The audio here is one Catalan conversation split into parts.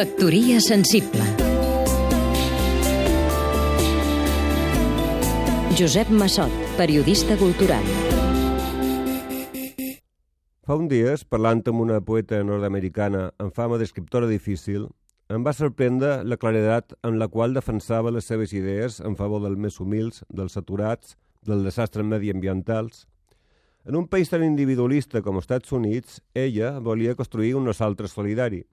Factoria sensible Josep Massot, periodista cultural Fa un dies, parlant amb una poeta nord-americana amb fama d'escriptora difícil, em va sorprendre la claredat en la qual defensava les seves idees en favor dels més humils, dels saturats, dels desastres mediambientals. En un país tan individualista com els Estats Units, ella volia construir un nosaltres solidari.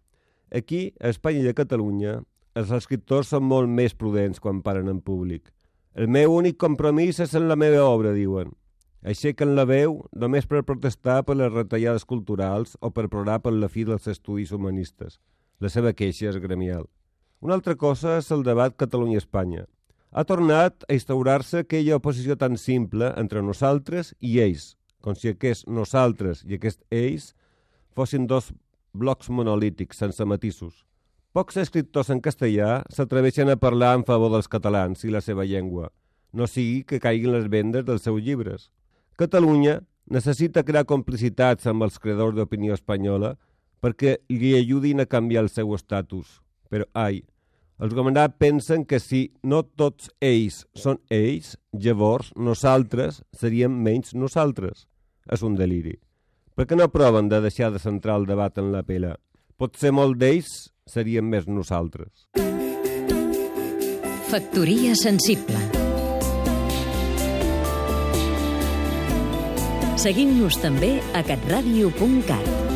Aquí, a Espanya i a Catalunya, els escriptors són molt més prudents quan paren en públic. El meu únic compromís és en la meva obra, diuen. Aixequen la veu només per protestar per les retallades culturals o per plorar per la fi dels estudis humanistes. La seva queixa és gremial. Una altra cosa és el debat Catalunya-Espanya. Ha tornat a instaurar-se aquella oposició tan simple entre nosaltres i ells, com si aquest nosaltres i aquest ells fossin dos blocs monolítics sense matisos. Pocs escriptors en castellà s'atreveixen a parlar en favor dels catalans i la seva llengua, no sigui que caiguin les vendes dels seus llibres. Catalunya necessita crear complicitats amb els creadors d'opinió espanyola perquè li ajudin a canviar el seu estatus. Però, ai, els governants pensen que si no tots ells són ells, llavors nosaltres seríem menys nosaltres. És un deliri. Per què no proven de deixar de centrar el debat en la pela? Potser molt d'ells seríem més nosaltres. Factoria sensible Seguim-nos també a catradio.cat